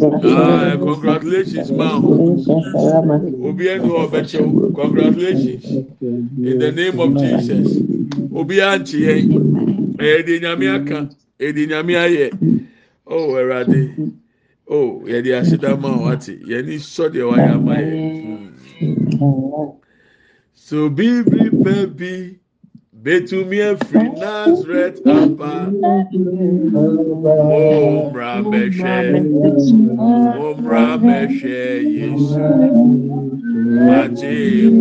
Ah, congratulations, man. Obi ẹni ọbẹkyẹw, congratulations. In the name of Jesus. Obi anchi yẹn, ẹ̀yẹ̀dì nyàmí aka, ẹ̀yẹ̀dì nyàmí ayẹ. Oh, ẹ̀rọ̀adé. Oh, yẹ̀dì aṣèdámà wàtí, yẹn ní sọ́dẹ̀ wáyà má yẹ. So bíbí pẹ́ bí, bẹ́tùmí ẹ̀fì Nazareth apá. ọmra Rameshe. Omra meshe Yesu.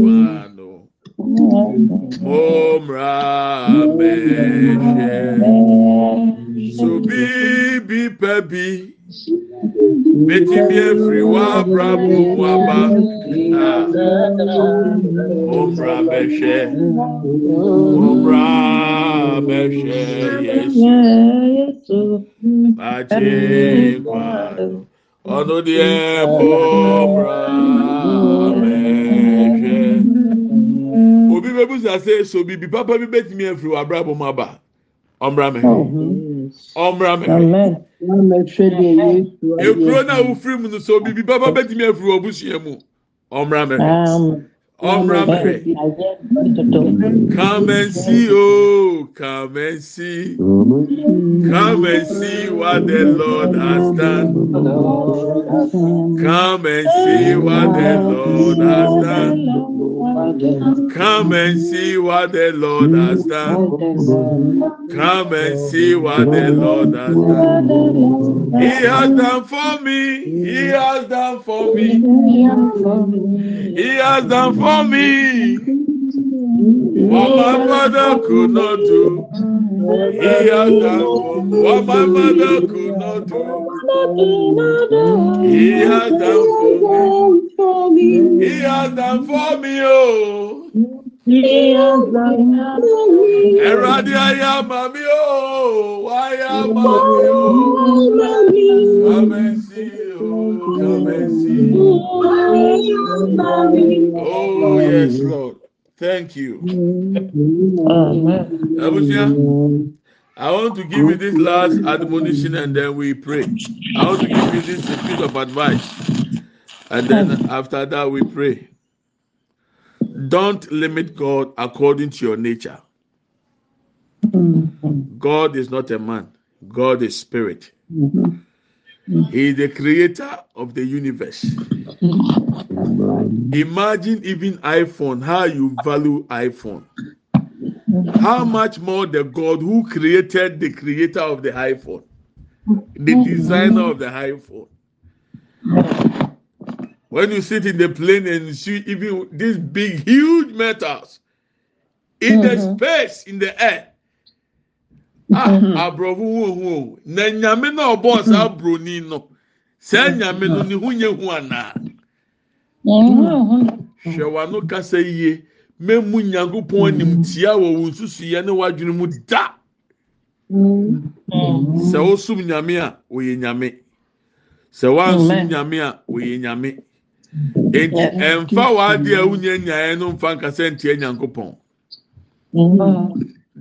Mano Omra meshe So bi bi pebi Beti mi efri wa brabu waba Obra bɛhwɛ obra bɛhwɛ yesu bàjẹ́ kwado ɔno deɛ obra. Obi bɛ busa sɛ so bibi papa bi mi afiri wa abira bom aba ɔmra mɛ ɔmra mɛ. Ekuro na awufiri mu no so bibi papa bɛtumi afiri wa busua mu. Mu ọmọra mẹ́ṣẹ́. Come and see, oh, come and see, come and see what the Lord has done. Come and see what the Lord has done. Come and see what the Lord has done. Come and see what the Lord has done. He has done for me. He has done for me. He has done for me. What my mother could not do. He has done for me. What my mother could not do. He has done for me. He has done for me, oh. Ẹ̀rọ̀dì ayé àmà mi o, wáyé àmà mi o. Come and see, oh, come and see. Oh, yes, Lord. Thank you. Abusia, I want to give you this last admonition and then we pray. I want to give you this piece of advice. And then after that, we pray. Don't limit God according to your nature. God is not a man, God is spirit. He is the creator of the universe. Imagine even iPhone, how you value iPhone. How much more the God who created the creator of the iPhone, the mm-hmm. designer of the iPhone. When you sit in the plane and see even these big, huge metals in the mm-hmm. space, in the air. Ah, mm-hmm. hu na nyame na ɔbɔ saa aburoni no. Saa nyame no ne ho nye hu anaa hwɛ w'ano kasa yie memu nyankopɔn anim tia wɔ wo nsusuiɛ ne w'adwene mu da. Sɛ wosum nyame a nyame. Sɛ nyame a nyame. Enti ɛnfa w'ade a wunya nyaeɛ no mfa nkasa ntia nyankopɔn.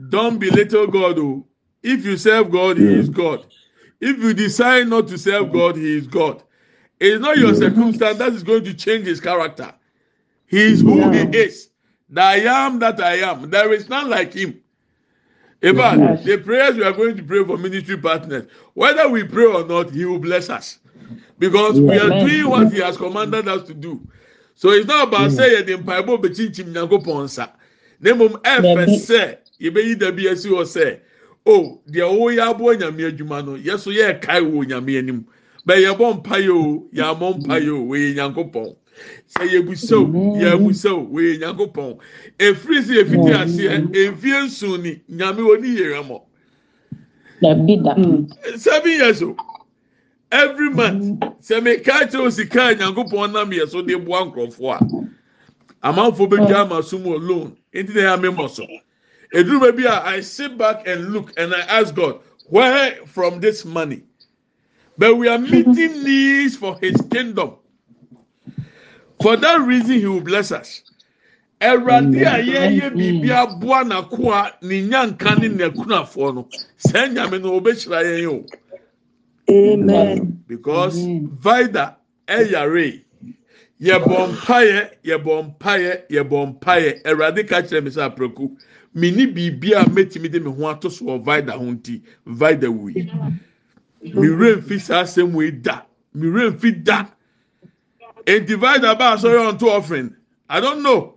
Don't be little god o if you serve god he is god. If you decide not to serve god he is god. It's not your circumstance that is going to change his character. He is who he is the i am that i am. There is none like him. In fact the prayers we are going to pray for ministry partners whether we pray or not he will bless us. Because we are doing what he has commanded us to do. So it's not about say yɛ de mpaebɔ bɛkyinkyim nyankopɔn nsa na mmom ɛfɛ sɛ yɛbɛyi dabi esi hɔ sɛ o deɛ ɔwɔ yɛ aboɔ nyame adwuma no yɛ so yɛ kae wɔ nyame anim. Bɛyɛ bɔ mpaeɛ o yɛamɔ mpaeɛ o wɔyɛ nyankopɔn sɛ yɛbusaw yɛbusaw wɔyɛ nyankopɔn. Efiri sɛ efiti aseɛ efie nson ni nyame wɔ ni yɛrɛ mɔ mm. seven years o. Every mm. month sɛ meka kyerɛ o sika nyankopɔn nam yɛ so de boa nkurɔfoɔ a amanfoɔ bɛ gya mm. ama so mu alone nti na yɛ amemɔ so. Eduru baabi a i sit back and look and i ask god where from this money? But we are meeting mm-hmm. needs for his kingdom for that reason he will bless us. Ɛwurade a yɛyɛ biribi aboa n'akoa ne nyanka ne n'akunafoɔ no sɛ nyame no ɔbɛhyira yɛn o. Amen. because vida ɛyare. Yɛbɔ mpaeɛ yɛbɔ mpaeɛ yɛbɔ mpaeɛ. Awurade ka kyerɛ mi sɛ aprɛku mini biribi a mɛtumi de mi ho ato so wɔ vida ho nti vida wui. Mi wura nfi saa asɛm wei da. Mi wura nfi da eti vida ba asɔre ɔnto offering i don't know.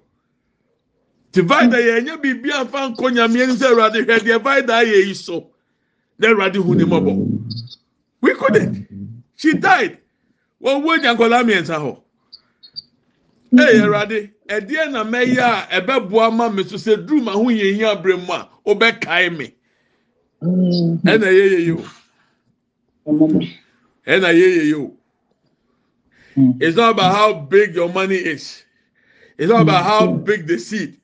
Ti vida yɛ nye biribi a fa nkɔ nyamea ni sɛ awurade hwɛ deɛ vida ayɛ yi so na awurade hu ne mɔbɔ we couldn't. She died. Wɔn wo nya nkɔla mmiɛnsa hɔ ee awurade ɛdeɛ na mɛyɛ a ɛbɛboa ma mi so sɛ duru ma ho yɛ hin abere mu a ɔbɛkae mi. Ɛna yɛ yɛ yɛ o. Ɛna yɛ yɛ yɛ o Mm. it's not about how big your money is. It's not about mm. how mm. big the seed.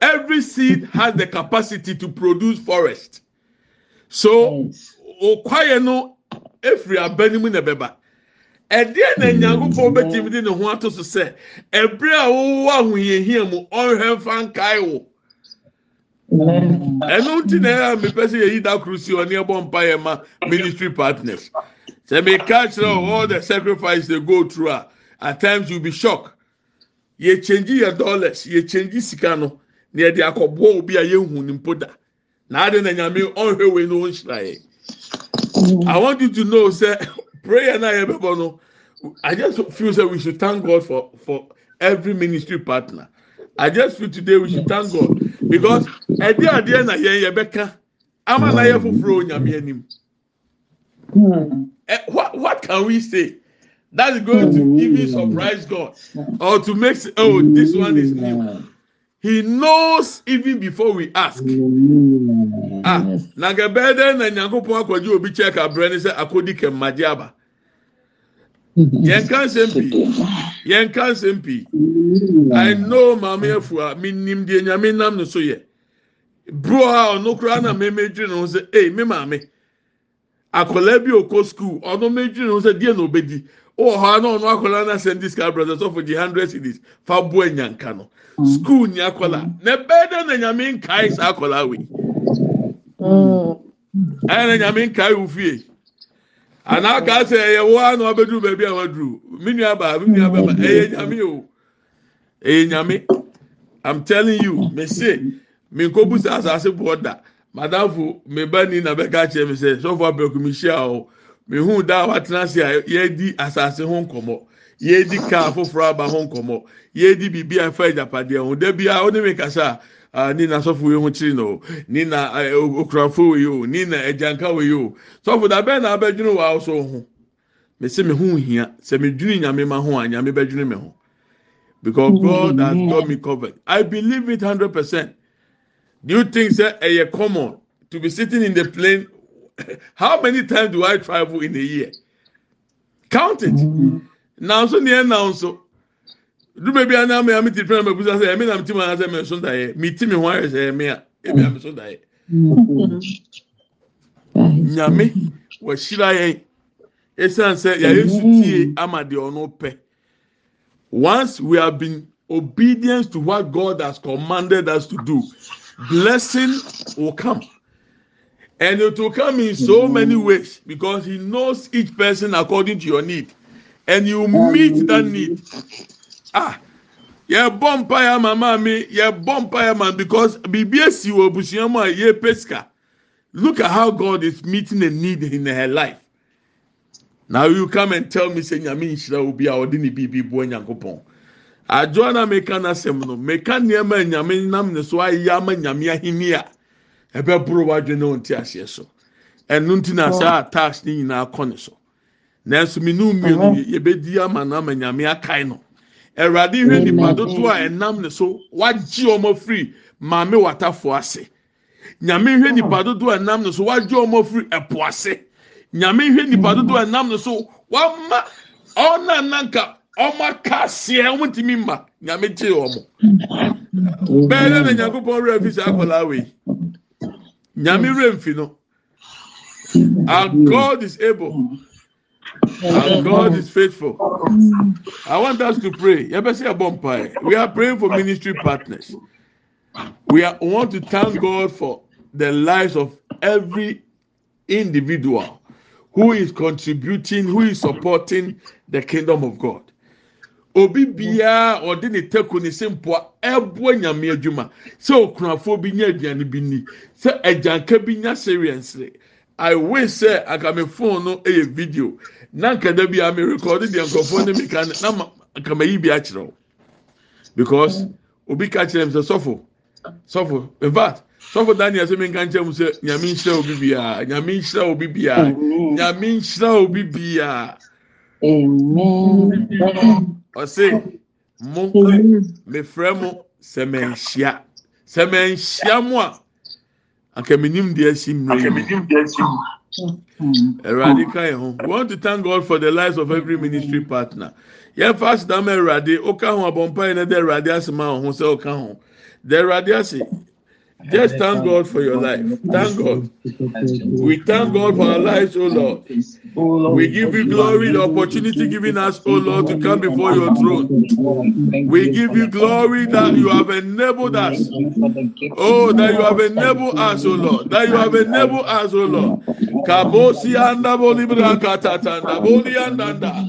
Every seed has the capacity to produce forest. So okwaye no efiri abanimu na ɛbɛba ɛdeɛ na nyankopɔn bɛtumi de ne ho ato so sɛ ɛbere a wɔwɔ ahohiahia mu ɔnhwɛ mfa nkae wo. Ɛno nti na ɛyɛ a mepɛ sɛ yɛyi da koro si ɔne ɛbɔ mpa yɛ ma ministry partners sɛ meka kyerɛ all the sacrifice they go through at times you be shocked. Yɛ change yɛ dollars change sika no na yɛde akɔboa obi a yɛnhu ne mpo da na ade na nyame ɔnhwɛ no i want you to know say prayer na yɛ bɛbɔ no i just feel say we should thank god for for every ministry partner. I just feel today we should thank god because ɛde adeɛ na yɛn yɛ bɛka ama na yɛ foforɔ Eh, what what can we say? That's going to mm-hmm. even surprise god or to make oh mm-hmm. this one is new. He knows even before we ask. Mm-hmm. Ah na nka bɛyɛ dɛ na nyankopɔn akɔgye obi kyɛ ka brɛ ne sɛ akɔdi kɛmmagye aba yɛn ka nsɛm pii yɛn ka nsɛm pii i know maame afua mi nim deɛ nyame nam ne so yɛ bro a ɔno koraa na mɛmɛ dwiri ne ho sɛ ee me maame akwadaa bi okɔ school ɔno mɛ dwiri ne ho sɛ deɛ na obedi ɔwɔ hɔ a na ɔno akwadaa na sɛn discount brothers ɔfɔ gye hundred cedis fa bo enyanka no school ni akwadaa na bɛyɛ dɛ na nyame nkae saa akwadaa wei ɛyɛ na nyame nkae wo fie anaa kaa sɛ ɛyɛ wo a na wabɛduru baabi a waduru mi nua baa mi nua bɛma ɛyɛ nyame o. Ɛyɛ nyame i'm telling you me se me nkobu sa asase bɔ da madamfo me ba ni na bɛka kyerɛ me sɛ sɔfo abɛku mi hyia o. Me hu da a watena ase a yɛdi asase ho nkɔmɔ yɛdi kaa foforɔ aba ho nkɔmɔ yɛdi biribi a ɛfa agyapadeɛ ho da bi a ɔne me kasa a ni na sɔfo yi ho kyiri ni na okurafo yi o ni na ɛgyanka yi o sɔfo da bɛn na abɛdwene wɔ aso ho. Me se me ho hia sɛ me dwini nyame ma ho a nyame bɛdwene me ho. Because god has got me covered. I believe it hundred percent do you think say ɛyɛ common to be sitting in the plane how many times do i travel in a year? Count it. Na nso neɛ na nso dube bi anam ya mi ti fɛn mi busa sɛ ɛmi na mi ti ma na sɛ mi nso da yɛ mi ti mi ho ayɛ sɛ ɛmi a ebi a mi nso da yɛ nyame wɔhyira yɛn esan sɛ yɛayɛ sutie ama deɛ ɔno pɛ once we have been obedient to what god has commanded us to do blessing will come. And it will come in so many ways because he knows each person according to your need. And you meet that need. Ah yɛbɔ mpa ya ma maame yɛbɔ mpa ya ma because BBS you wɔ abusua mu a yɛ pesika look at how god is meeting a need in her life. Now you come and tell me say obi a ɔde ne biribi bu onyankopɔn adwoa na meka n'asɛm no meka nneɛma nyame nam ne so ayɛ ama nyame ahenni a ɛbɛboro wadwe ne wɔn ti aseɛ so. Ɛno nti na saa tax ne nyinaa kɔ ne so. Nanso minu mmienu yɛbɛdi ama no ama nyame akae no. Awurade hwɛ nipa dodo a ɛnam ne so wagye wɔn afiri maame watafo ase. Nyame hwɛ nipa dodo a ɛnam ne so wagye wɔn afiri ɛpo ase. Nyame hwɛ nipa dodo a ɛnam ne so wama ɔna nanka ɔmo aka aseɛ ɔmo ntumi mma nyame gye wɔn bɛyɛ dɛ na nyankopɔn wura fi saa akwadaa wei nyame wura mfi no our god is able. Our God is faithful. I want us to pray. Yabesi Abompae. We are praying for ministry partners. We are, want to thank God for the lives of every individual who is contributing who is supporting the kingdom of god obi biara ɔde ne teko ne se mpoa ɛboa nyame adwuma. Sɛ okunafoɔ bi nya aduane bi ni sɛ agyanka bi nya seriously i wish sɛ akame phone no yɛ video. Na nkada bi a record deɛ nkɔfoɔ ne mi ka na akama yi bi akyerɛ o because obi ka kyerɛ mi sɛ sɔfo sɔfo in fact sɔfo daniel sɛ mi nka nkyɛn mu sɛ nyame nhyira obi biara nyame nhyira obi biara nyame nhyira obi biara ɔse mo mefrɛ mo sɛ manhyia sɛ manhyia mo a anka menim deɛ asi mmerɛ awurade ka yɛ ho. We want to thank god for the lives of every ministry partner. Yɛmfa asedam awurade woka ho abɔmpaeɛ no dɛ awurade ase ma wo ho sɛ woka ho. Dɛ awurade ase. Just thank God for your life. Thank God. We thank God for our lives, O Lord. We give you glory, the opportunity given us, O Lord, to come before your throne. We give you glory oh, that you have enabled us. Oh, that you have enabled us, O Lord. That you have enabled us, O Lord. Kabosi anda boli brakata boli anda anda.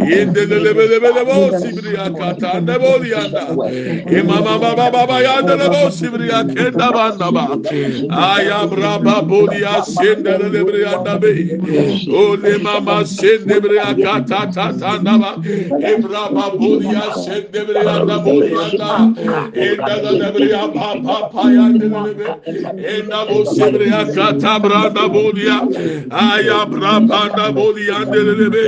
Inde le le le le le bosi brakata anda boli anda. Imama baba baba yanda le bosi brakenda Rabanda ba. Ayam Rababulia Senda Lebrianda be. Ole Mama Senda Briaka Tata Tandaba. Ibrababulia Senda Brianda Bulianda. Enda Lebria Papa Paya Lebe. Enda Bosibria Catabranda Bulia. Ayam Rabanda Bulia Lebe.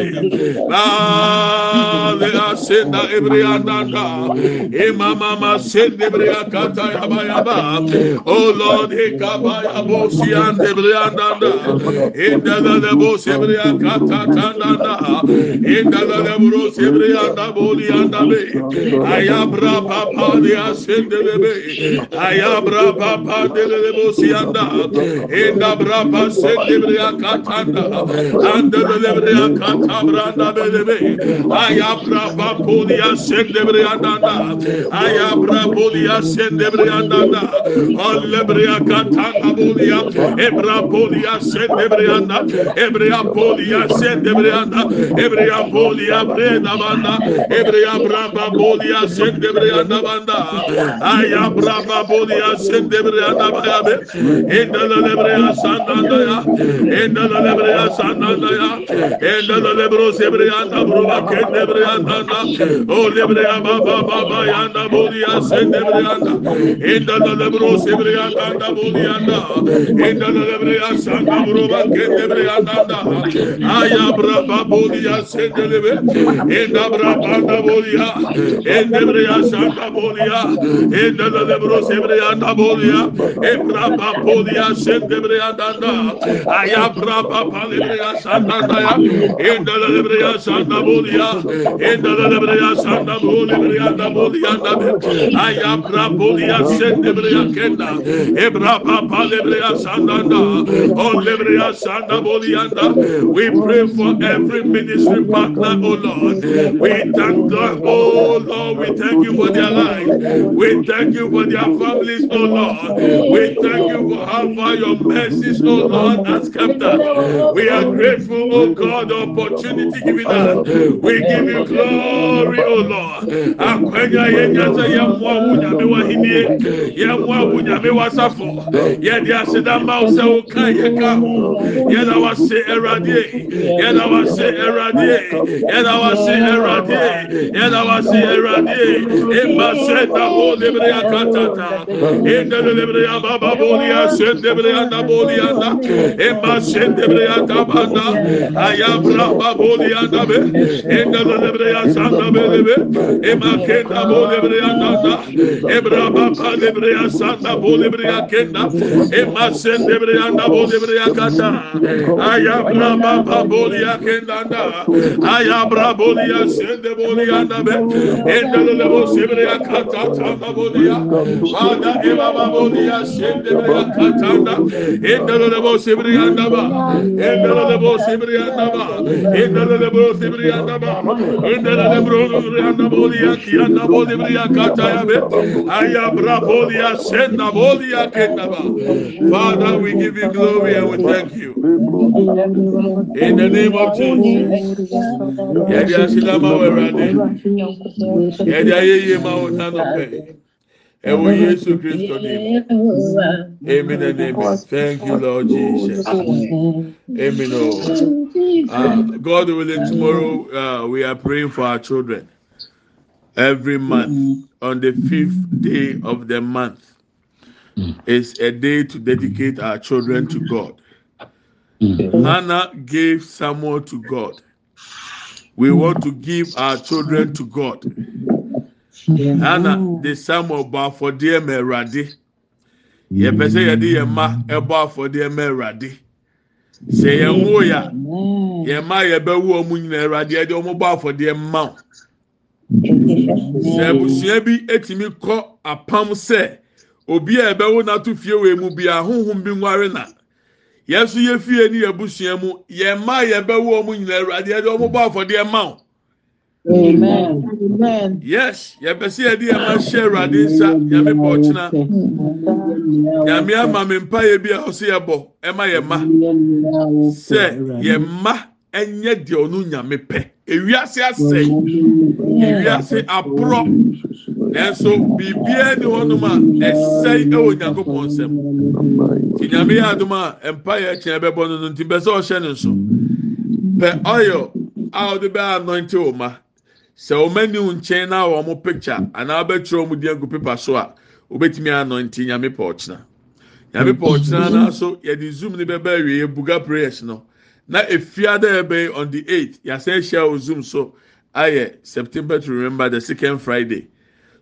La Lea Senda Ebrianda. Emama Senda Briaka Tayaba Yaba. Oh Lord, Hekabaya Bosi and Debriandanda, Indala de Bosebria Katatanda, Indala de Brosebrianda Bolianda Bay, Ayabra Papa de Ascendebe, Ayabra Papa de Bosianda, Indabra Pasendebria Katanda, and the Lebria Katabranda Bebe, Ayabra Papo de Ascendebriandanda, Ayabra Polia Sendebriandanda. Olebria katanga bolia, ebra bolia sende brianda, ebria bolia sende brianda, ebria bolia brenda banda, ebria braba bolia sende brianda banda, aya braba bolia sende brianda bayabe, endala lebria sandanda ya, endala lebria sandanda ya, endala lebro sebrianda broba kende brianda da, o lebria baba baba yanda bolia sende brianda, endala lebro sebriyanda da buliyanda indana lebriya sanda buruba kedebriyanda da aya braba buliya sendelebe inda braba da buliya endebriya sanda buliya indana lebro sebriyanda buliya ebraba buliya sendebriyanda da aya braba palibriya sanda da ya indana lebriya sanda buliya indana lebriya sanda buliya da buliya da aya braba buliya sendebriya kenda e braba palibreya sanda da o libreya sanda bolia da we pray for every ministry partner oh lord. We thank God oh lord we thank you for their life. We thank you for their families oh lord. We thank you for how far your mercies oh lord has kept us. We are grateful, oh God, the opportunity given us. We give you glory, oh Lord. onyame w'asafo yɛde aseda ma wo sɛ woka yɛka ho. Yɛda wase awurade yɛda wase awurade yɛda wase awurade yɛda wase awurade ema sɛda ho lebre akatata enda lebre ababa boli asɛ lebre anda boli anda ema sɛ lebre anda banda ayabra baboli anda be. Enda lebre asanda be lebe ema kenda boli lebre anda ebra baba lebre asanda anda bolebriya kenda. E masen debriya anda bolebriya kata ayabra baba bolebriya kenda anda ayabra bolebriya sende bolebriya anda be. Endele bo sebriya kata anda bolebriya ada e baba bolebriya sende bolebriya kata anda endele bo sebriya anda ba. Endele bo sebriya anda ba. Endele bo sebriya anda ba. Endele bo sebriya anda bolebriya kata anda bolebriya kata ya be. Ayabra bolebriya sende Father, we give you glory and we thank you. In the name of Jesus. Ewo Yesu Kristo name. Amen and amen. Thank you, Lord Jesus. Amen. Uh, God willing, tomorrow uh, we are praying for our children. Every month, on the fifth day of the month, Mm. is a day to dedicate our children to God. Mm. Hannah gave Samuel to God. We want to give our children to God. Hannah de Samuel bɔ afɔdeɛ ma Awurade. Yɛpɛ sɛ yɛde yɛn mma ɛbɔ afɔdeɛ ma Awurade. Sɛ yɛn ho ya, yɛn mma yɛbɛwu ɔmo nyinaa Awurade yɛde ɔmo bɔ afɔdeɛ ma o. Sɛ abusua bi etumi kɔ apam sɛ obi a ɛbɛwo n'ato fie wɔ emu bi ahohom bi nware na. Yɛso yɛ fie ne yɛ busua mu yɛn mma yɛbɛwu ɔmo nyinaa Awurade yɛde ɔmo bɔ afɔdeɛ ma o. Amen. Yes, yɛbɛsi yɛde yɛn ma hyɛ Awurade nsa nyame bɔ ɔkyena. Nyame ama mi mpa yɛ bi a ɔsi yɛ bɔ ɛma yɛn mma sɛ yɛn mma ɛnyɛ deɛ ɔno nyame pɛ. Ewiase asɛe, ewiase aporɔ, nanso biribiara ni hɔnom a ɛsɛe ɛwɔ Nyankopɔn nsam. Ti nyame yɛ adum a mpa yɛ kyɛn bɛbɔ no no nti bɛ sɛ ɔhyɛ ne nso. Pɛ oil a ɔde bɛ anointing wɔ ma. sɛ wɔn ani wo nkyɛn na wɔn picture anaa bɛtwerɛ wɔn di agu paper so a wɔbɛtumi anɔnti nyame pɔ ɔkyena nyame pɔ ɔkyena na so yɛde zoom ne bɛbɛ awie buga prayers no na efiada ɛbɛn on the eight yɛasɛ ahyia wɔ zoom so ayɛ september to remember the second friday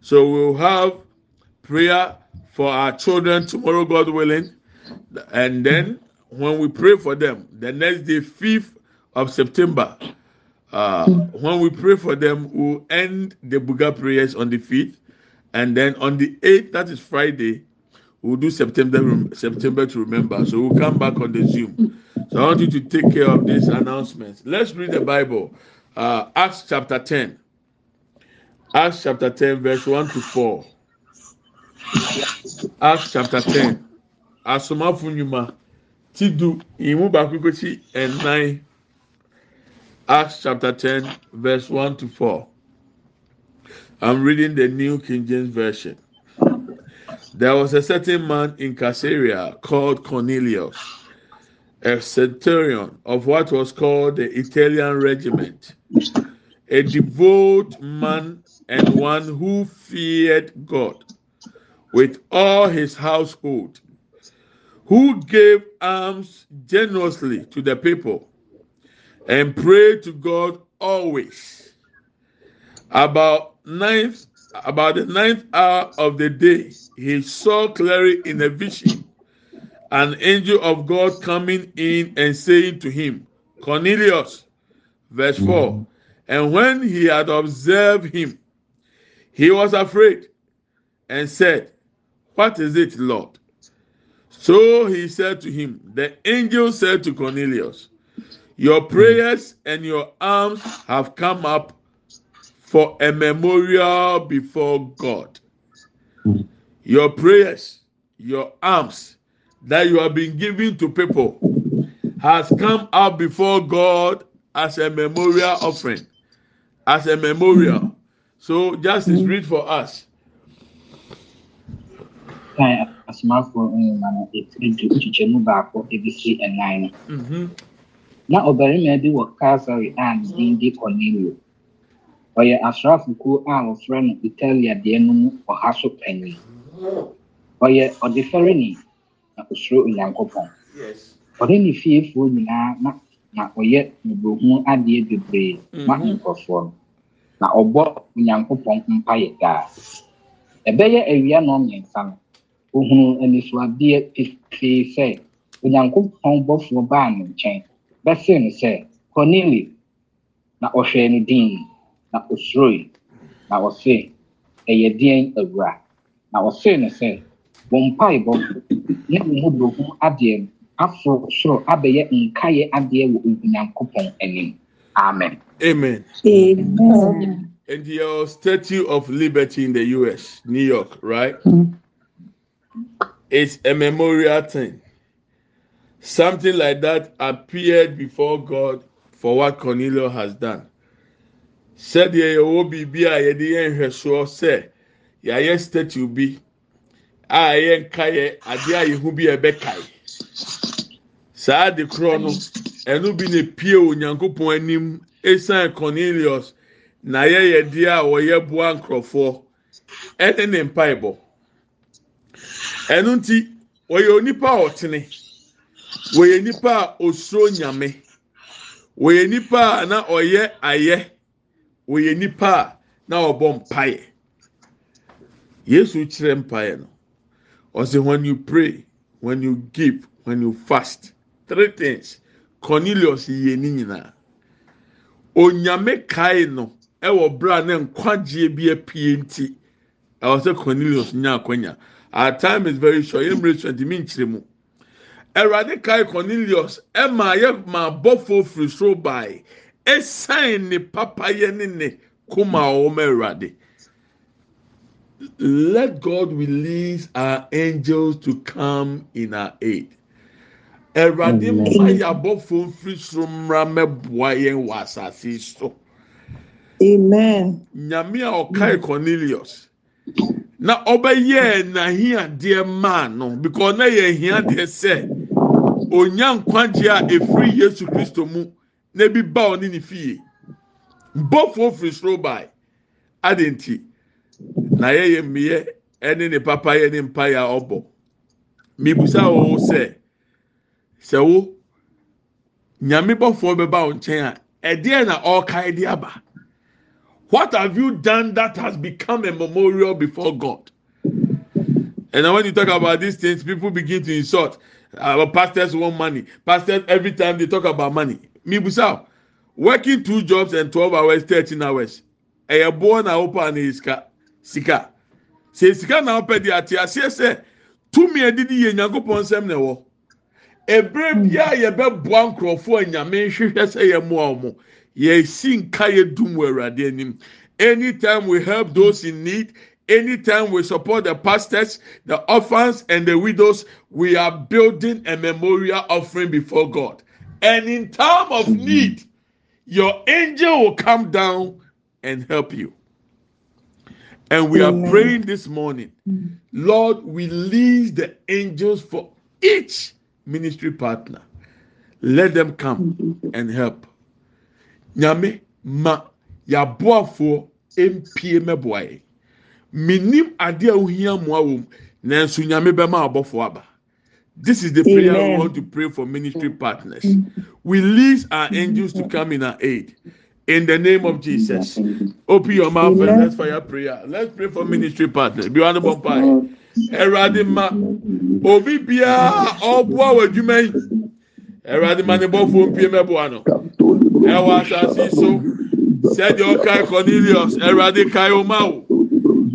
so we will have prayer for our children tomorrow god willing and then when we pray for them the next day fifth of september. Uh, when we pray for them, we'll end the Buga prayers on the 5th. And then on the 8th, that is Friday, we'll do September September to remember. So we'll come back on the Zoom. So I want you to take care of these announcements. Let's read the Bible. Uh, Acts chapter 10. Acts chapter 10, verse 1 to 4. Acts chapter 10. Asomafo nyuma. Tidu imu bakukochi and 9. Acts chapter 10, verse 1 to 4. I'm reading the New King James Version. There was a certain man in Caesarea called Cornelius, a centurion of what was called the Italian regiment, a devout man and one who feared God with all his household, who gave alms generously to the people and prayed to God always. About ninth, about the ninth hour of the day, he saw clearly in a vision an angel of God coming in and saying to him, Cornelius, verse 4. Mm. And when he had observed him, he was afraid and said, What is it, Lord? So he said to him, The angel said to Cornelius, your hmm. prayers and your alms have come up for a memorial before God. Hmm. Your prayers, your alms that you have been giving to people has come up before God as a memorial offering, as a memorial. So, justice, read for us. asomafo nwoma no edu nkyekyɛmu baako ebisi ɛnan no. na ɔbarima bi wɔ Kaesare a ne din de Cornelio. Ɔyɛ asraafokuo a wɔfrɛ no Italia deɛ no mu ɔha so panyin. Ɔyɛ ɔdefɛreni na osuro Onyankopɔn. Ɔne ne fiefoɔ nyinaa na na ɔyɛ mmɔborɔhunu adeɛ bebree ma nkurɔfoɔ no. Na ɔbɔ Onyankopɔn mpaeɛ daa. Ɛbɛyɛ awia nnɔmmiɛnsa no, ohunu anisoadeɛ pefee sɛ Onyankopɔn bɔfoɔ baa ne nkyɛn bɛsee no sɛ Cornelio na ɔhwɛɛ no din na osuroe na ɔse ɛyɛ deɛn awura na ɔsee no sɛ bɔ mpaebɔ ne wo mmɔborɔhunu adeɛ no aforo soro abɛyɛ nkaeɛ adeɛ wɔ Onyankopɔn anim Amen. Amen. Amen. And your Statue of Liberty in the U.S., New York, right? Mm-hmm. It's a memorial thing. Something like that appeared before God for what Cornelius has done. Sɛdeɛ yɛwɔ biribi a yɛde yɛn nhwɛsoɔ sɛ yɛayɛ statue bi a yɛn nka yɛ adeɛ a yɛn ho bi a ɛbɛkae. Saa de korɔ no, ɛno bi na pie onyankopɔn anim esan Cornelius na yɛyɛ deɛ a wɔyɛ boa nkurɔfoɔ ɛne ne mpaebɔ. Ɛno nti wɔyɛ onipa a ɔtene. Wɔyɛ nipa a osuro nyame. Wɔyɛ nipa a na ɔyɛ ayɛ. Wɔyɛ nipa a na ɔbɔ mpaeɛ. Yesu kyerɛ mpaeɛ no. Ɔsɛ when you pray, when you give, when you fast, three things. Cornelius yie ne nyinaa. Onyame kae no ɛwɔ bere a ne nkwagyeɛ bi apue nti ɛwɔ sɛ Cornelius nya akonya. Our time is very short. Yɛn mmerɛ twenty mi nkyerɛ mu. Awurade kae Cornelius ɛma yɛ ma abɔfo firi soro bae ɛsan ne papayɛ ne ne kuma a wɔn Awurade. Let God release our angels to come in our aid. Awurade mma yɛ abɔfo firi soro mmra mɛboa yɛn wɔ asase yi so. Amen. Nyame a ɔkae Cornelius na ɔbɛyɛ n'ahiadeɛ maa no because na yɛ ahiadeɛ sɛ onya nkwagye a efiri Yesu Kristo mu na ba ɔne ne fie. Mbɔfo firi soro bae adi nti na yɛyɛ mmea ɛne ne papa yɛ ne mpa yɛ a ɔbɔ. Mibusa wo sɛ sɛ wo nyame bɔfoɔ bɛba wo nkyɛn a ɛdeɛ na ɔrekae de aba. What have you done that has become a memorial before God? And when you talk about these things, people begin to insult. Uh, our pastors want money. Pastors, every time they talk about money. Me, Busau, working two jobs and 12 hours, 13 hours. A born a open iska, sika. Say sika na open the ati asie se tumi edidi ye nyankopɔn nsɛm na ɛwɔ. Ebere bia hmm. a yɛbɛboa nkurɔfoɔ a nyame nhwehwɛ sɛ yɛmmoa wɔn. Yɛsi nka wɔ Awurade anim. Anytime we help those in need, anytime we support the pastors, the orphans, and the widows, we are building a memorial offering before God. And in time of need, your angel will come down and help you. And we are praying this morning, hmm. Lord, release the angels for each ministry partner. Let them come and help. Nyame ma yaboafoɔ mpie mɛboa yɛn. Minim adeɛ a ohia mmoa wɔ mu, nanso nyame bɛma abɔfoɔ aba. This is the prayer we Amen. want to pray for ministry partners. We release our angels to come in our aid. In the name of Jesus. Open your mouth and let's fire prayer. Let's pray for ministry partners. Be on the Erade ma obi biara ɔboa wɔ adwuma yi. Erade ma ne bɔfo mpie mɛboa no. Ɛwɔ asase so. Sɛdeɛ ɔkae Cornelius, Erade kae ɔma wo.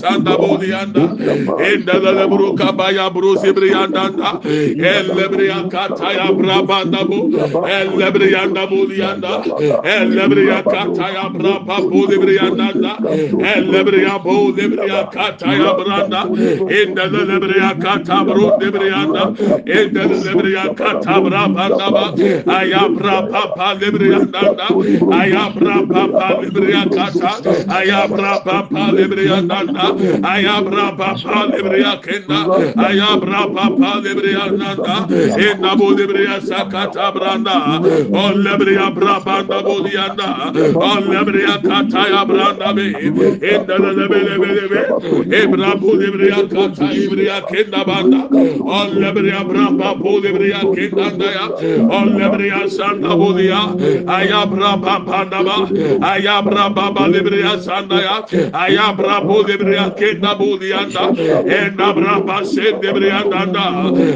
sanda bolianda enda da da buru kabaya buru sibriyanda elle briya kataya brabanda bu. Elle briyanda boliyanda elle briya kataya brapa boli briyanda elle briya boli briya kataya branda. Enda da da briya katabru debriyanda enda da briya katabra banda ba. Ayabra papa debriyanda ayabra papa debriyanda ayabra papa debriyanda kenda ayabra papa lebria kenda ayabra papa lebria nanda enda bo lebria sakata branda o lebria brabanda bo dianda o lebria kata ya branda be enda lebe lebe lebe ebra kata lebria kenda banda o lebria braba bo lebria kenda da ya o lebria sanda bo dia ayabra papa da ba. Ayabra baba lebria sanda ya ayabra Riake Nabulianda, and Abrapa said Debrianda,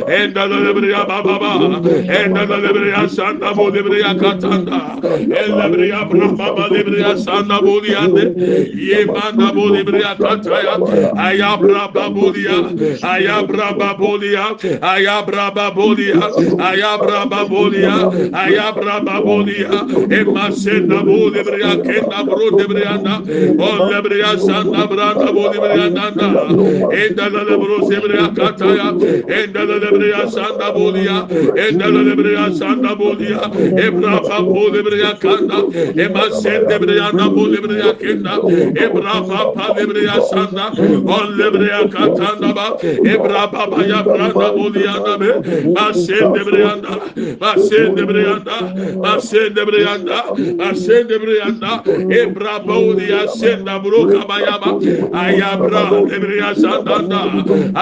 and the Lebria Baba, and the Lebria Santa Bolibria Catanda, and Lebria Brapa Lebria Santa Boliande, Yemanda Bolibria Cataya, Ayabra Babolia, Ayabra Babolia, Ayabra Babolia, Ayabra Babolia, Ayabra Babolia, Emma Senda Bolibria Kenda Bro Debrianda, on Lebria Santa Branda bolibri yandanda endala lebro sebri akataya endala lebri yasanda bolia endala lebri yasanda bolia ebrafa bolibri yakanda ema sende bri yanda bolibri yakenda ebrafa palibri yasanda on lebri yakatanda ba ebrafa baya branda bolia da be ma sende bri yanda ma sende bri yanda ma sende bri yanda ma sende bri yanda ebrafa bolia senda bro kabayaba ayabra lebriya sandanda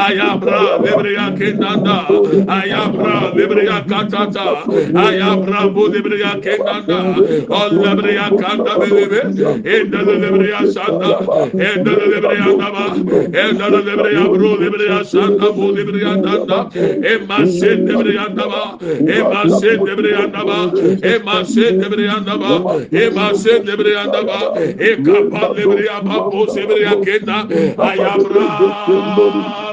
ayabra lebriya kendanda ayabra lebriya katata ayabra bu lebriya kendanda ol lebriya kanda bebe endele lebriya sanda endele lebriya daba endele lebriya bro lebriya sanda bu lebriya danda emma sen lebriya daba emma sen lebriya daba emma sen lebriya daba emma sen lebriya daba e kapa lebriya babo lebriya kenda Ayabra.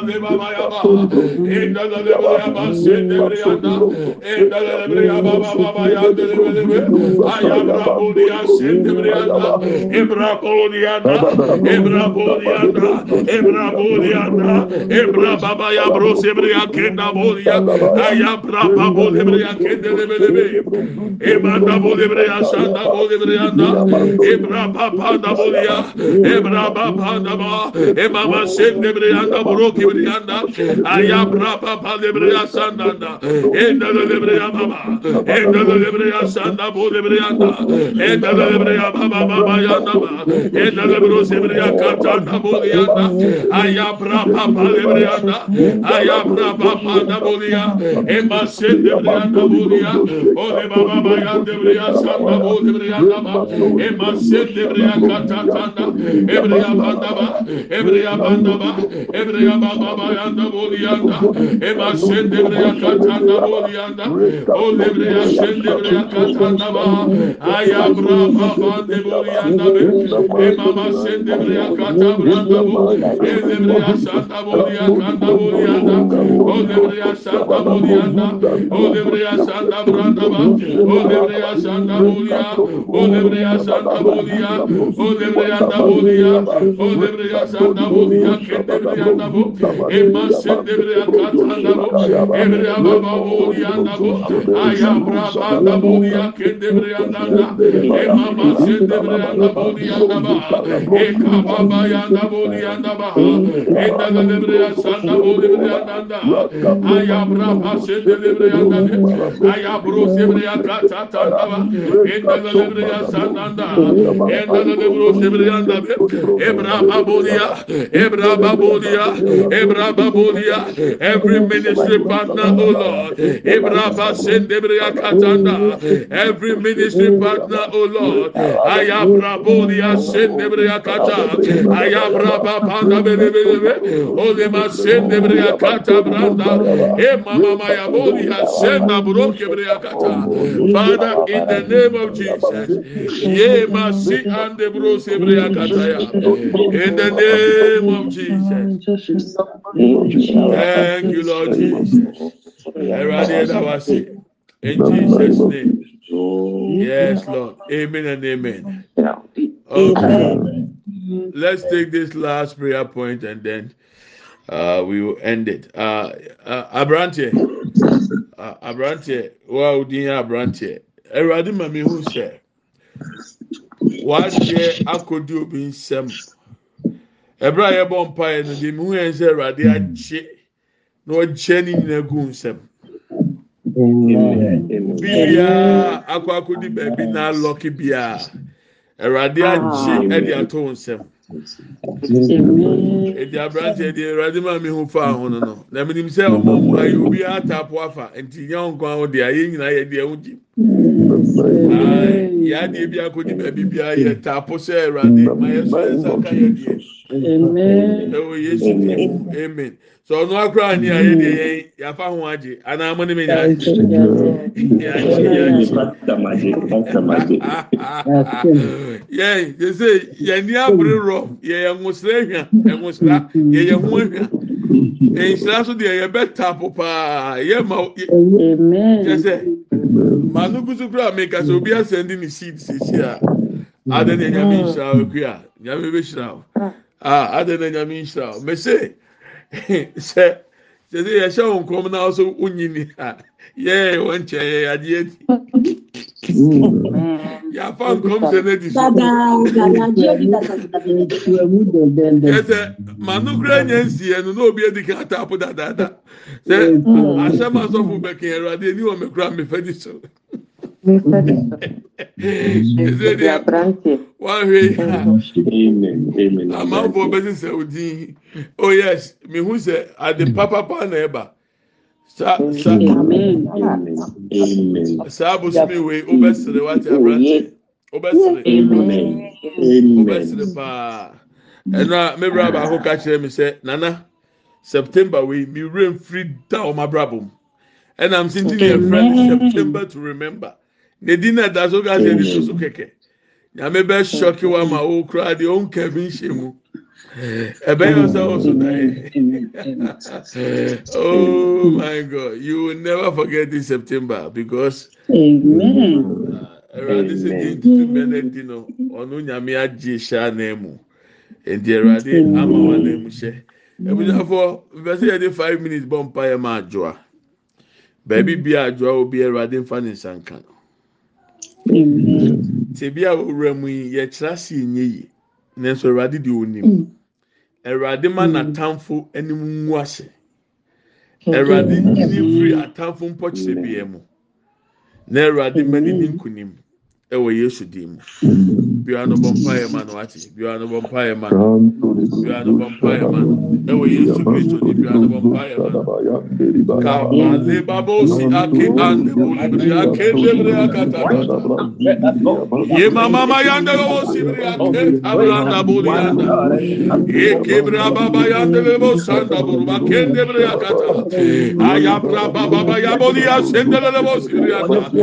Baba, Ebra Baba Daba, Ebaba Sendebreanda Broki Brianda, Ayam Rapa Palibria Sandanda, Enda Libria Baba, Enda Libria Sanda Bolibrianda, Enda Libria Baba Baba Yandaba, Enda Libros Libria Catanda Bolianda, Ayam Rapa Palibrianda, Ayam Rapa Panda Bolia, oh, Emma Sendibrianda Bolia, Ole Baba Bayandibria Sanda Bolibrianda, Emma Sendibria Catanda, Ebria Bandaba, Ebria Bandaba, Ebria Baba baba yanda bol yanda. Ema sen devre yakatanda bol. O devre ya sen devre yakatanda ba. Aya bra baba de bol yanda be. Ema ma sen devre yakata branda bu. E devre ya santa bol. O devre ya santa bol. O devre ya santa branda ba. O devre ya santa. O devre ya santa. O devre ya santa. O devre ya santa bol ya. Kendevre. Emma sendevre akatanabu, evre ababu yanabu, ayabra banabu yakendevre yanana, emma masendevre yanabu yanaba, ekababa yanabu yanaba, endalevre yasanabu devre yananda, ayabra masendevre yanane, ayabro sevre yakatanaba, endalevre yasananda, endalevre sevre yanaba, ebra babuya, ebra babuya, Every ministry partner, O Lord. Every ministry partner, O Lord. I am Rabodia Sendebria Kata. I am Rabapanda Belebelebe. Olema Sendebria Kata Branda. E Mama Maya Bodia Senda Brokebria Kata. Father, in the name of Jesus. Ye Masi and the Brosebria Kata. In the name of Jesus. Thank you lord jesus. In Jesus' name. Yes, Lord. Amen and amen. Okay. Let's take this last prayer point and then uh, we will end it. Uh, uh, Abrante, uh, Abrante, wow, dear Abrante, Eradi mami who say, what year akodu obi nsam, ɛbrɛ a yɛbɔ mpaeɛ no deɛ mihu yɛn sɛ awurade agye na ɔgyɛ ne nyinaa gu nsɛm biara akɔ akɔdi baabi na alɔke biara awurade agye ɛde ato nsɛm edi aberanteɛ deɛ awurade maa mi ho fa ho no no. Na menim sɛ ɔmo ɔmo ayɛ obiara taapo afa. Nti nyɛ nko aho deɛ ayɛ nyinaa yɛ deɛ ɛho gyi yɛ adeɛ bi akɔdi baabi biara yɛ taapo sɛ awurade ma yɛ so yɛ nsa ka yɛ deɛ ɛwɔ yesu ni mu amen. Sɛ ɔno akora ani a yɛ deɛ yɛn yafa ho agye. Anaa mo ne mi nya agye. yɛagye yɛn yɛsɛ yɛn ni abere rɔ. Yɛ yɛ nwosira hwɛ nwosira yɛ yɛ ho hwɛ nhyira so deɛ yɛbɛ tapo paa. Yɛ ma yɛ maame kusu kura meka sɛ obi asɛndi ne seed sisi a adan na nyame nhyira okui a? Nyame bɛ hyira o a adan na nyame nhyira o mese sɛ sɛ yɛhyɛ wɔn kɔm na ɔso onyi ni a yɛ wɔn nkyɛn yɛ adeɛ ti. Your farm comes energy. Sɛ manukura nye nsi yɛ no na obi edi ka ata apo dadaada. Sɛ asɛm asɔfo bɛkɛ ɛwurade eni wɔn mɛkura mɛfɛ di so. Ɛsɛ de wahwɛ yi a amanfoɔ bɛsisɛ odin oh yes mihu sɛ ade papapa na ɛba saa abosomi wei wobɛsere wate aberante wobɛsere wobɛsere paa ɛna mebra baako ka kyerɛ mi sɛ nana september wei mi wura nfiri da ɔmo abrabɔ mu ɛnam si ti ne yɛfrɛ no september to remember. Ne di na da so ka sɛ ɛdi so so kɛkɛ nyame bɛ sɔki wa ma o kura deɛ o nka bi nhyɛ mu yɛ oh my god you will never forget this september because ɛwurade sɛ di ntutu mɛnɛ di no ɔno nyame agye hyɛ anan mu nti ɛwurade ama wɔn anan mu hyɛ ebunyafo bɛsɛ yɛ de five minutes bɔ mpa yɛ ma adwoa baabi bia adwoa obi ɛwurade nfa ne nsa nka tebi a owura mu yi yɛkyerɛ ase nye yi nanso awurade deɛ ɔnim awurade ma n'atamfo anim ngu ahyɛ. Awurade yini firi atamfo mpɔkyerɛ biaa mu. Na awurade ma ne ni nkonim. Ɛwɔ yesu dim biara no bɔ mpa yɛ ma no ate. Biara no bɔ mpa yɛ ma no. Biara no bɔ mpa yɛ ma no. Ɛwɔ yesu kristo ni biara no bɔ mpa yɛ ma no. Ka ale babo si ake ande bolibiri ake lebiri akata. Ye mama ma yande bo sibiri ake abranda boli yanda ye kebri ababa yande bo sanda buruba kende biri akata. Ayabra baba ba yaboli ya sendele bo sibiri yanda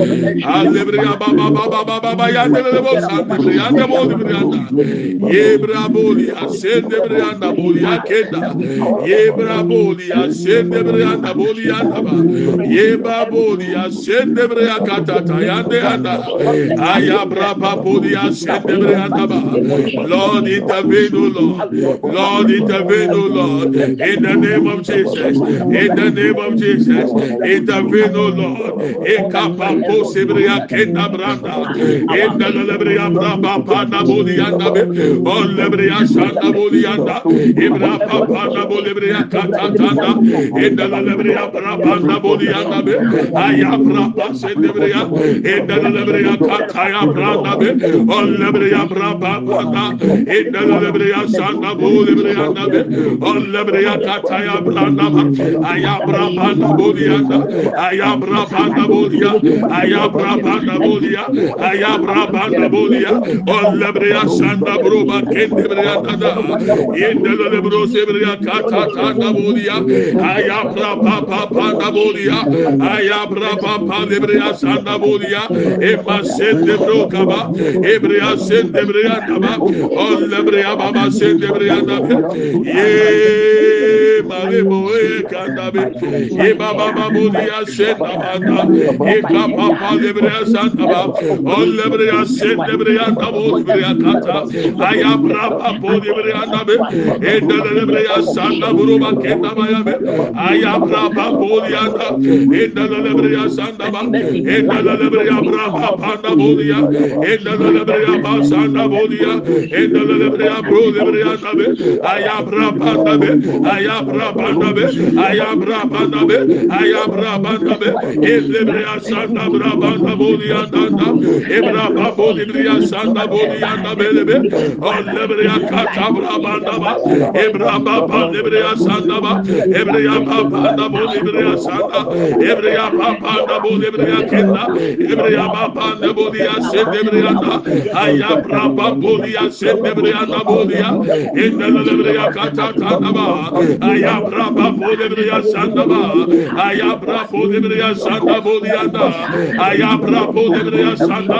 alebri ababa baba baba yande le bo sande bre yande bo di yanda. Ye bra boli asende bre yanda boli akeda ye bra boli asende bre yanda boli yanda ba. Ye ba boli asende bre akata ta yande yanda. Aya ba boli asende bre yanda ba. Lord intervene O Lord. Lord intervene O Lord. In the name of Jesus. In the name of Jesus. Intervene O Lord. Ekapa po sebre akenda branda. Enda la lebre ya braba pana boli yanda be. O lebre ya şanda boli yanda. İbra pana boli lebre ya katatanda. Enda la lebre ya braba pana boli yanda be. Aya braba sen lebre ya. Enda la lebre ya kataya branda be. O lebre ya braba pana. Enda la lebre ya şanda boli lebre yanda be. O lebre ya kataya branda be. Aya braba pana boli yanda. Aya braba pana boli ya. Aya braba pana boli ya. Aya ya braba nabulia olle bria sanda bruba kendi bria dada yendele le bro sebria kata kata bulia aya braba pa pa nabulia aya braba pa le bria sanda bulia e masende bro kaba e bria sende bria kaba olle bria baba sende bria dada ye mare boe kandabe ye baba babulia senda bada e kapa pa le bria sanda baba Lebreya Shet Lebreya Kabo Lebreya Kata. Aya Brapa Bo Lebreya Nabe Enda Lebreya Sanda Buruba Kenda Mayabe Aya Brapa Bo Yanda. Enda Lebreya Sanda Ba Enda Lebreya Brapa Panda Bodia. Enda Lebreya Ba Sanda Bodia. Enda Lebreya Bro Lebreya Nabe Aya Brapa Nabe Aya Brapa Nabe Aya Brapa Nabe Aya Brapa Nabe Enda Lebreya Sanda Brapa Nabe Bodia Danda ebra babo libriya sanda bodi yanda belebe allebriya katabra banda ba ebra baba libriya sanda ba ebriya baba da bodi libriya sanda ebriya baba da bodi libriya kenda ebriya baba da bodi ya se libriya da aya baba bodi ya se libriya da. Bodi ya enda libriya katata da ba aya baba bodi libriya sanda ba aya baba bodi libriya sanda bodi ya da. Aya baba bodi libriya sanda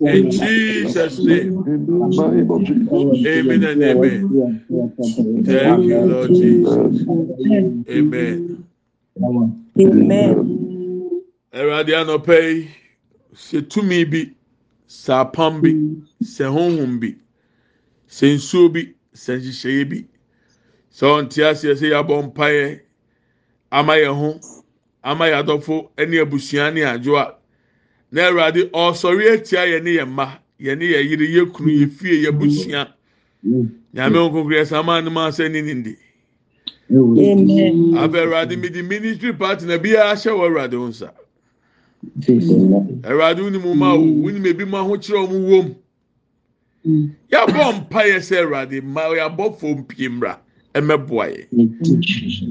In Jesus' name. Amen and amen. Thank you, Lord Jesus. Amen. Amen. Ẹ̀rọ̀dì ànọ̀pẹ́ yìí, ṣe túmí bi, ṣe apam bi, ṣe huhun bi, ṣe nsuo bi, ṣe nhyehyẹ bi. Sọ ntí aseɛ sɛ yabɔ mpa yɛ ama yɛn ho ama yɛ adɔfo ɛne abusua ne adwoa. Na awurade ɔsɔre atia yɛn ne yɛn mma. Yɛn ne yɛn yere yɛ kunu yɛ fie yɛ busua. Nyame nkonkoro sama ne ma sɛ ne ne ndi Amen. abɛ awurade mi di ministry partner biara hyɛ wɔ awurade ho nsa. awurade wo ni mu ma wo. Ni mu ebi mu ahokyerɛ ɔmo wom yabɔ mpa yɛ sɛ awurade ma yabɔ fom pie mmra. Ɛmɛboa yɛ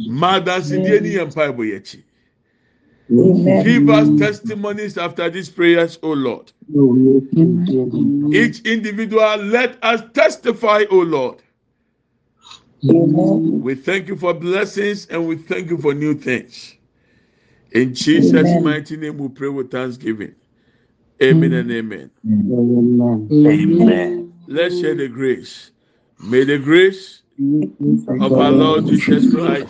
mmaa dansidie ni yɛ mpa ɛbɔ yɛ akyi Amen. give us testimonies after these prayers o lord each individual let us testify o lord Amen. we thank you for blessings and we thank you for new things in jesus Amen. mighty name we pray with thanksgiving amen and amen. Amen. Let's share the grace. May the grace of our Lord Jesus Christ,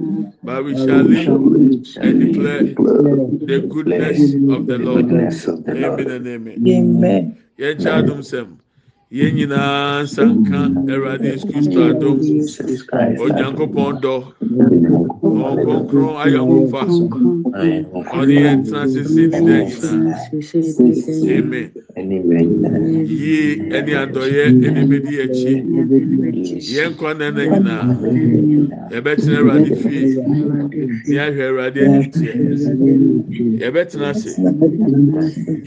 but we shall live and declare the goodness of the Lord. Amen and amen. Yẹn kyá dum sẹ́mu. Yɛn nyinaa nsa nka Awurade Kristo adum. Onyankopɔn dɔ. Wɔn kronkron ayɔnkofa. Ɔne yɛn tena sisi ne dɛ nyinaa. Amen. Yie ɛne adɔyɛ ɛne bedi akyi. Yɛn nkwa na ɛna nyinaa. Yɛbɛtena Awurade fie. Ní ahwɛ Awurade anim teɛ. Yɛbɛtena ase.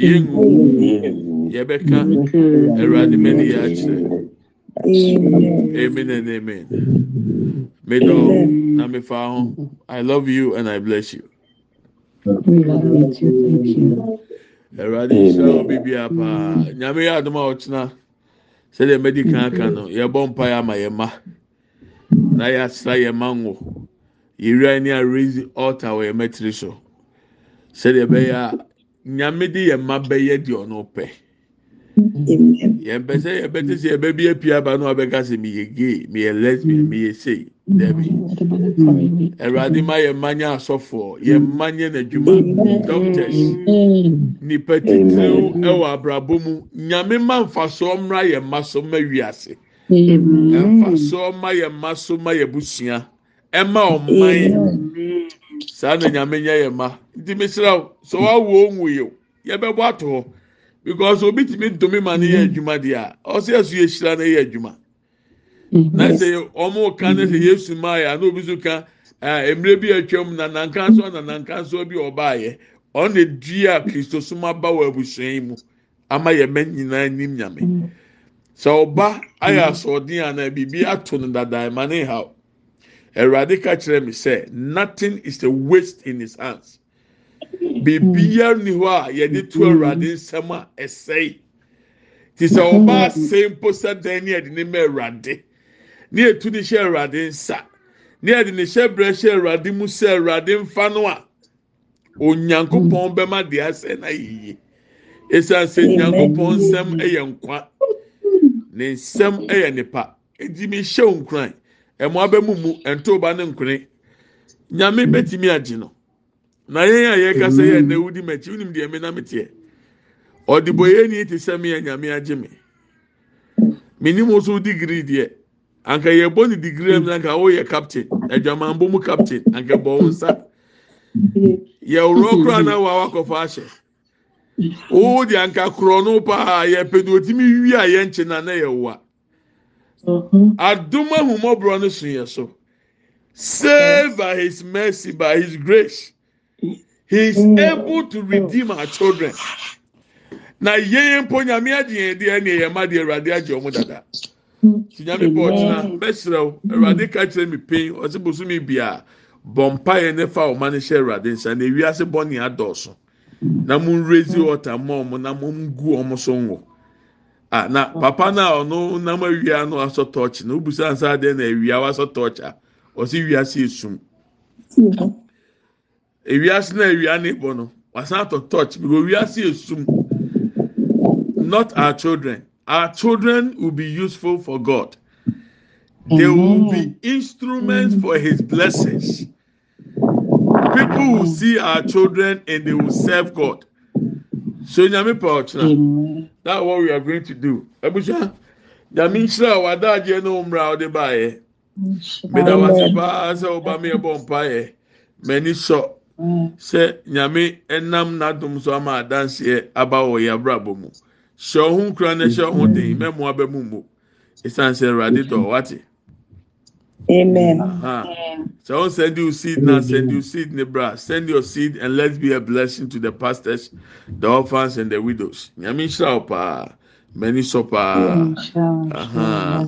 Yɛngu. Yɛbɛka Awurade mɛni yɛ akyerɛ. Amen. And amen. God na me fa ho. I love you and I bless you. Awurade nhyira wo bibia paa. Nyame yɛ adom a ɔkyena sɛdeɛ mɛdi kan aka no yɛbɔ mpaeɛ ama yɛn mma na yɛasra yɛn mma ngo. Yɛwura ni a raise altar wɔ yɛn mɛtiri so sɛdeɛ ɛbɛyɛ a nyame de yɛn mma bɛyɛ deɛ ɔno pɛ yẹn pẹ sẹ yẹn pẹ tẹ sẹ yẹn bẹ bí epi aba náà bẹ ká sẹ mi yẹ gay mi yẹ lesbian mi yẹ sey dẹbi ẹrọ adi ma yẹ mmanya asọfọ yẹ mmanya n'adwuma. Doctors nipa titiriw ẹwọ abrabọ mu. Nyame ma nfaso ọmra yẹ mma so ma wi ase nfaso ọma yẹ mma so ma yẹ busua. Ẹma ọman saa na nyame nyẹ yẹ mma nti mesiraw sọ wa wo onwu yẹ yẹ bẹ bọ ato hɔ because obi tumi ntumi ma ne yɛ adwuma deɛ a ɔsɛ ɛso yɛ hyira ne yɛ adwuma. Na sɛ ɔmo ka ne sɛ yesu maa yɛ ana obi so ka mmerɛ bi atwam na nanka nso na nanka nso bi ɔbaa yɛ ɔno na dua kristo soma ba wɔ abusua yi mu ama yɛ mɛ nyinaa nim nyame. Sɛ ɔba ayɛ asoɔden anaa biribi ato no dada ɛma ne ha awurade ka kyerɛ mi sɛ nothing is a waste in his hands biribiara ni hɔ a yɛde to awurade nsɛm a ɛsɛe. Ti sɛ ɔba asɛe mpo sɛ dan ne yɛde ne ma awurade? Ne yɛtu ne hyɛ awurade nsa. Ne yɛde ne hyɛ brɛ hyɛ awurade mu sɛ awurade mfa no a onyankopɔn bɛma deɛ asɛ na yie esan sɛ nyankopɔn nsɛm yɛ nkwa. Ne nsɛm yɛ nipa edi mi hyɛ nkuran. Ɛmo abɛmu mu ntoba ne nkune nyame bɛtumi agye no na yɛn a yɛkasa yɛ na ewudi mɛkyi wunim deɛ mi nam teɛ ɔdibɔ yɛn ni ti sɛ mi yɛ nyame agye mi minim nso digiri deɛ anka yɛ bɔ ne digiri mu anka ɔyɛ captain. Adwamanbɔ mu captain anka bɔ wɔn nsa. Yɛ wuro kora na wa wakɔfa ahyɛ o de anka korɔ no paa yɛ pɛ de otimi wi a yɛn nkye na na yɛ wa adum ahumɔborɔ no so yɛ so. Save by his mercy by his grace. He is able to redeem our children. Na yɛn mpo nyame agye yɛn deɛ ɛna yɛn ma deɛ awurade agye wɔn dada. Ti nyame bɔ ɔkyena bɛsirɛw awurade ka kyerɛ mi pin ɔsi bosomi bia bɔ mpa yɛn ne fa ɔma ne hyɛ awurade nsa na ewiase bɔ ne adɔɔso. Na mo nrezi ɔta mɔ ɔmo na mo ngu ɔmo so ngo a na papa na ɔno nam awia no asɔ tɔɔkye na obusa nsa adeɛ na awia wasɔ tɔɔkye a ɔsi wiase esum. Ewiase na awia ne bɔ no wasan atɔ tɔɔkye bi wiase esum not our children our children will be useful for God they will be instruments for His blessings people will see our children and they will serve God. So nyame pa ọkyena. That's what we are going to do. Ebusha, nyame nhyira a wada agye ne omra ɔde baayɛ. Mbeda wase paa sɛ ɔba mi ɛbɔ mpa yɛ. M'ani sɔ sɛ nyame ɛnam n'adum so ama adanseɛ aba wɔ yɛ abrabɔ mu. Hyɛ ɔho nkura na hyɛ ɔho den mɛmo abɛmu mu. Esan sɛ Awurade dɔ wate. Amen. So don't send you seed now, send you seed nebra. Send your seed and let's be a blessing to the pastors, the orphans, and the widows. Nyami pa. Many sopa. Uh-huh.